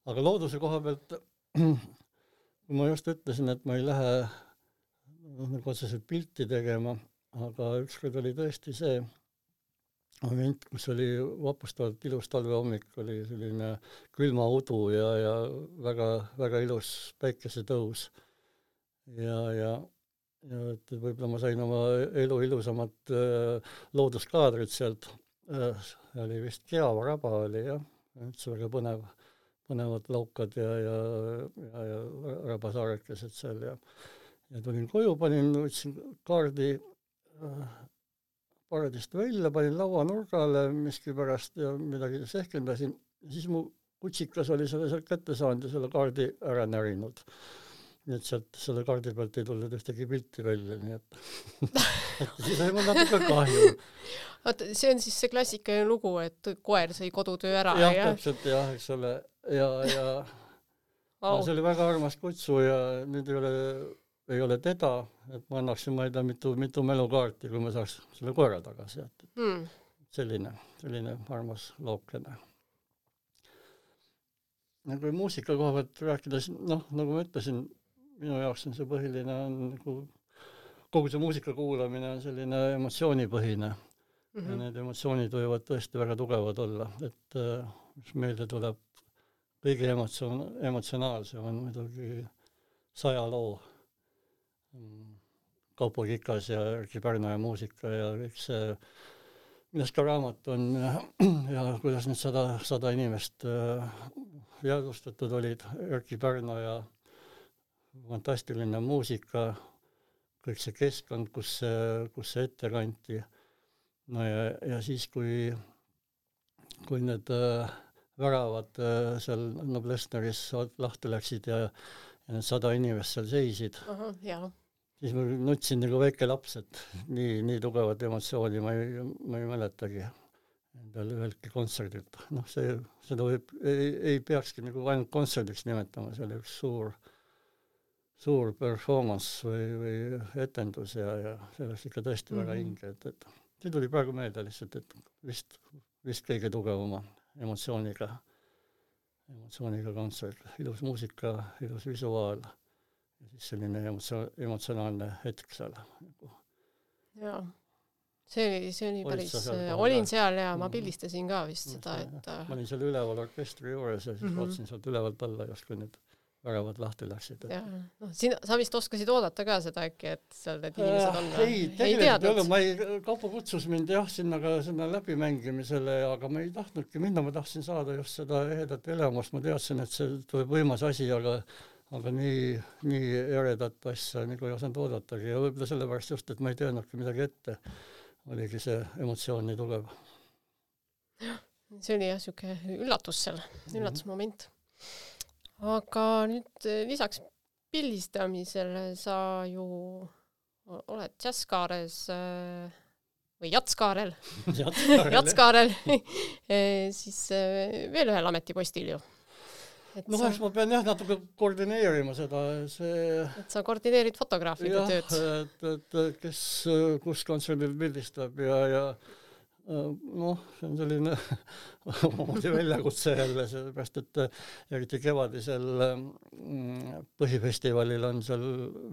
aga looduse koha pealt, kui ma just ütlesin, et ma ei lähe noh, nagu otseselt pilti tegema, aga ükskord oli tõesti see, moment, kus oli vapustavalt ilus talvehommik, oli selline külma udu ja, ja väga, väga ilus päikesetõus. ja, ja, ja et võib-olla ma sain oma elu ilusamat äh, looduskaadrit sealt äh,, oli vist Keava raba oli jah, üldse väga põnev, põnevad laukad ja, ja, ja, ja rabasaarekesed seal ja ja tulin koju, panin, võtsin kaardi äh, paradist välja, panin lauanurgale miskipärast ja midagi sehkendasin, siis mu kutsikas oli selle sealt kätte saanud ja selle kaardi ära närinud. nii et sealt selle kaardi pealt ei tulnud ühtegi pilti välja, nii et et siis oli mul natuke kahju. oota, see on siis see klassikaline lugu, et koer sõi kodutöö ära ja,? jah, täpselt jah, eks ole, ja, ja oh. see oli väga armas kutsu ja nüüd ei ole ei ole teda, et ma annaksin, ma ei tea, mitu, mitu mälukaarti, kui ma saaks selle koera tagasi, et mm. selline, selline armas lookene. ja kui muusika koha pealt rääkida, siis noh, nagu ma ütlesin, minu jaoks on see põhiline on nagu kogu see muusika kuulamine on selline emotsioonipõhine mm -hmm. ja need emotsioonid võivad tõesti väga tugevad olla, et äh, mis meelde tuleb, kõige emotsioon, emotsionaalsem on muidugi saja loo Kaupo Kikas ja Erkki Pärnoja muusika ja kõik see, millest ka raamat on ja, ja kuidas need sada, sada inimest äh, jäädvustatud olid, Erkki Pärnoja fantastiline muusika, kõik see keskkond, kus see, kus see ette kanti, no ja, ja siis, kui, kui need äh, väravad äh, seal Noblessneris lahti läksid ja, ja need sada inimest seal seisid uh, -huh, siis ma nutsin nagu väike laps, et nii, nii tugevat emotsiooni ma ei, ma ei mäletagi endal üheltki kontserdilt. noh, see, seda võib, ei, ei peakski nagu ainult kontserdiks nimetama, see oli üks suur, suur performance või, või etendus ja, ja sellest ikka tõesti mm -hmm. väga mhm. hinge, et, et see tuli praegu meelde lihtsalt, et vist, vist kõige tugevama emotsiooniga, emotsiooniga kontsert, ilus muusika, ilus visuaal siis selline emotsioon, emotsionaalne hetk seal nagu. jaa, see oli, see oli päris, olin seal ja ma mhm. pildistasin ka vist seda, et ma olin seal üleval orkestri juures ja siis mm -hmm. vaatasin sealt ülevalt alla justkui need väravad lahti läksid. jah, noh, sina, sa vist oskasid oodata ka seda äkki, et seal need inimesed on äh,? ei, tegelikult ei olnud, ma ei, Kaupo kutsus mind jah, sinna ka sinna läbimängimisele, aga ma ei tahtnudki minna, ma tahtsin saada just seda ehedat elamust, ma teadsin, et see tuleb võimas asi, aga aga nii, nii eredat asja nagu ei osanud oodatagi ja võib-olla sellepärast just, et ma ei teadnudki midagi ette, oligi see emotsioon nii tugev. see oli jah, niisugune üllatus seal, mhm. üllatusmoment. aga nüüd eh, lisaks pildistamisele sa ju oled džässkaares äh, või Jatskaarel Jatskaarel eh, siis veel ühel ametipostil ju noh sa..., eks ma pean jah natuke koordineerima seda, see et sa koordineerid fotograafide tööd? et, et kes kus kontserdil pildistab ja, ja äh, noh, see on selline omamoodi väljakutse jälle, sellepärast et äh, eriti kevadisel mm, põhifestivalil on seal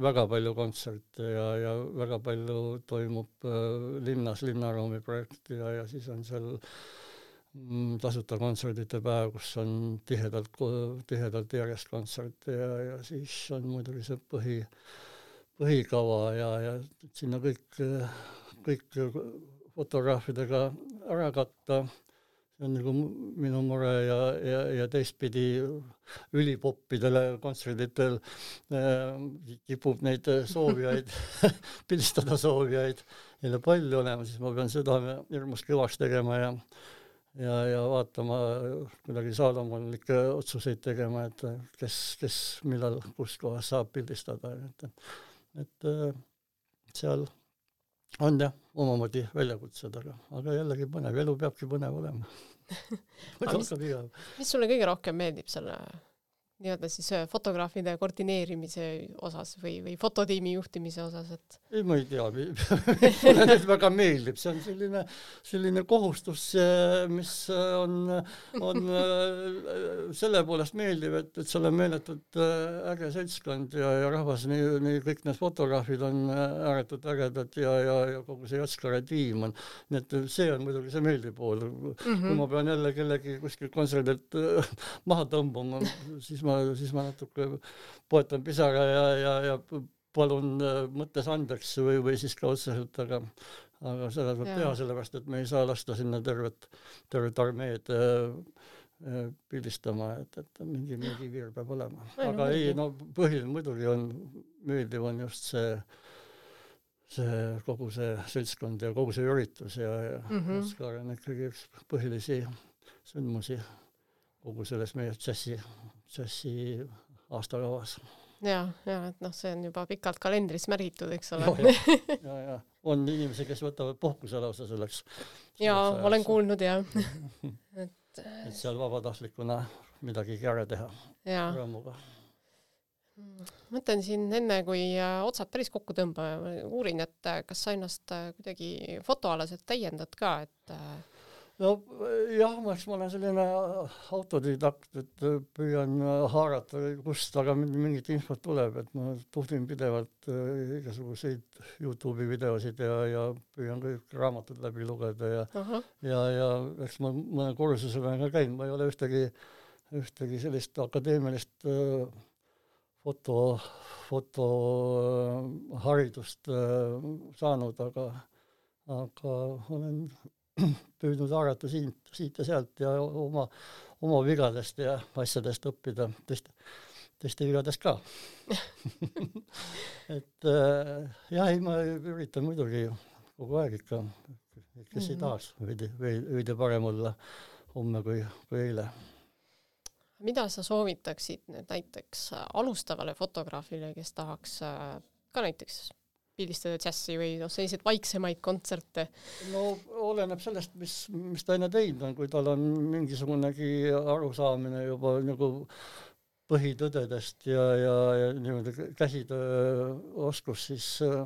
väga palju kontserte ja, ja väga palju toimub äh, linnas linnaruumi projekti ja, ja siis on seal äh, tasuta kontserdite päev, kus on tihedalt, tihedalt järjest kontserte ja, ja siis on muidugi see põhi, põhikava ja, ja sinna kõik, kõik fotograafidega ära katta, see on nagu minu mure ja, ja, ja teistpidi ülipoppidele kontserditel äh, kipub neid soovijaid pildistada soovijaid jälle palju olema, siis ma pean südame hirmus kõvaks tegema ja ja, ja vaatama, kuidagi saalomonlikke otsuseid tegema, et kes, kes millal, kus kohas saab pildistada, et, et seal on jah, omamoodi väljakutsed, aga, aga jällegi põnev, elu peabki põnev olema. Mis, mis sulle kõige rohkem meeldib selle nii-öelda siis äh, fotograafide koordineerimise osas või, või fototiimi juhtimise osas, et? ei, ma ei tea mulle nüüd väga meeldib, see on selline, selline kohustus, mis on, on äh, selle poolest meeldiv, et, et seal on meeletult äh, äge seltskond ja, ja rahvas, nii, nii kõik need fotograafid on ääretult ägedad ja, ja, ja kogu see Jatskare tiim on, nii et see on muidugi see meeldiv pool mm. -hmm. kui ma pean jälle kellegi kuskilt kontserdilt maha tõmbama, siis ma, siis ma natuke poetan pisara ja, ja, ja palun äh, mõttes andeks või, või siis ka otseselt, aga aga seda tuleb teha, sellepärast et me ei saa lasta sinna tervet, tervet armeed äh, äh, pildistama, et, et mingi, mingi piir peab olema. aga ei, no põhiline muidugi on, meeldiv on just see, see kogu see seltskond ja kogu see üritus ja, ja mm -hmm. Oskar on ikkagi üks põhilisi sündmusi kogu selles meie džässi, džässi aastakavas. ja, ja et noh, see on juba pikalt kalendris märgitud, eks ole. ja, ja, ja on inimesi, kes võtavad puhkuse lausa selleks. jaa, olen kuulnud jah et et seal vabatahtlikuna midagigi ära teha. Rõõmuga. Mõtlen siin enne, kui äh, otsad päris kokku tõmbame, uurin, et äh, kas sa ennast äh, kuidagi fotoalaselt täiendad ka, et no jah, ma, eks ma olen selline autodidakt, et püüan haarata, kust aga mingit infot tuleb, et ma tuhdin pidevalt äh, igasuguseid Youtube'i videosid ja, ja püüan kõik raamatud läbi lugeda ja uh, -huh. ja, ja eks ma mõne kursusel olen ka käinud, ma ei ole ühtegi, ühtegi sellist akadeemilist äh, foto, fotoharidust saanud, aga, aga olen püüdnud haarata siit, siit ja sealt ja oma, oma vigadest ja asjadest õppida, teiste, teiste vigadest ka et äh, jah, ei ma üritan muidugi kogu aeg ikka, kes mm -hmm. ei mhm. tahaks veidi, veidi parem olla homme kui, kui eile. mida sa soovitaksid nüüd näiteks alustavale fotograafile, kes tahaks äh, ka näiteks pildistada džässi või noh, selliseid vaiksemaid kontserte? no oleneb sellest, mis, mis ta enne teinud on, kui tal on mingisugunegi arusaamine juba nagu põhitõdedest ja, ja, ja niimoodi käsitööoskus, siis äh,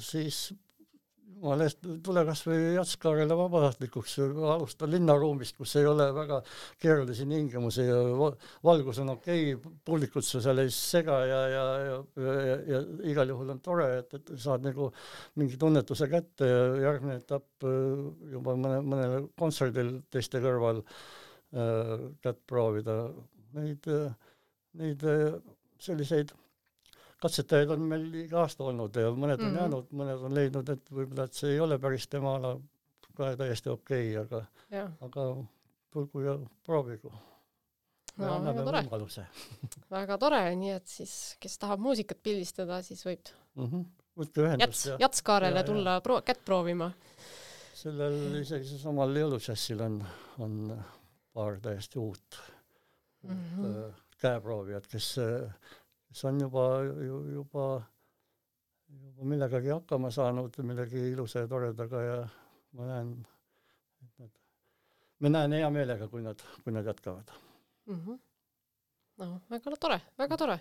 siis jumala eest, tule kas või Jatskaarele vabatahtlikuks, alusta linnaruumist, kus ei ole väga keerulisi tingimusi ja valgus on okei okay,, publikut sa seal ei sega ja, ja, ja, ja, ja igal juhul on tore, et, et saad nagu mingi tunnetuse kätte ja järgmine etapp äh, juba mõne, mõnel kontserdil teiste kõrval äh, kätt proovida. Neid, neid selliseid katsetajaid on meil iga aasta olnud ja mõned on mm -hmm. jäänud, mõned on leidnud, et võib-olla, et see ei ole päris tema ala, ka täiesti okei okay,, aga, aga tulgu ja proovigu. no väga tore. väga tore, nii et siis, kes tahab muusikat pildistada, siis võib mm -hmm. võtke ühendust Jats, Jatskaarele tulla pro-, kätt proovima. sellel isegi seesamal jõulužässil on, on paar täiesti uut mm -hmm. käeproovijat, kes kes on juba, juba, juba millegagi hakkama saanud, millegi ilusa ja toredaga ja ma näen, et nad, ma näen hea meelega, kui nad, kui nad jätkavad mm. -hmm. no väga tore, väga tore.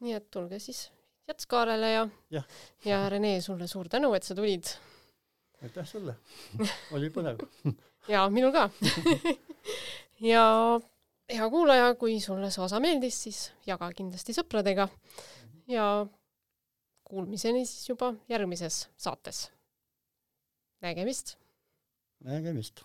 nii et tulge siis Jatskaarele ja, ja, ja Rene, sulle suur tänu, et sa tulid. aitäh sulle, oli põnev ja minul ka ja hea kuulaja, kui sulle see osa meeldis, siis jaga kindlasti sõpradega ja kuulmiseni siis juba järgmises saates. nägemist! nägemist!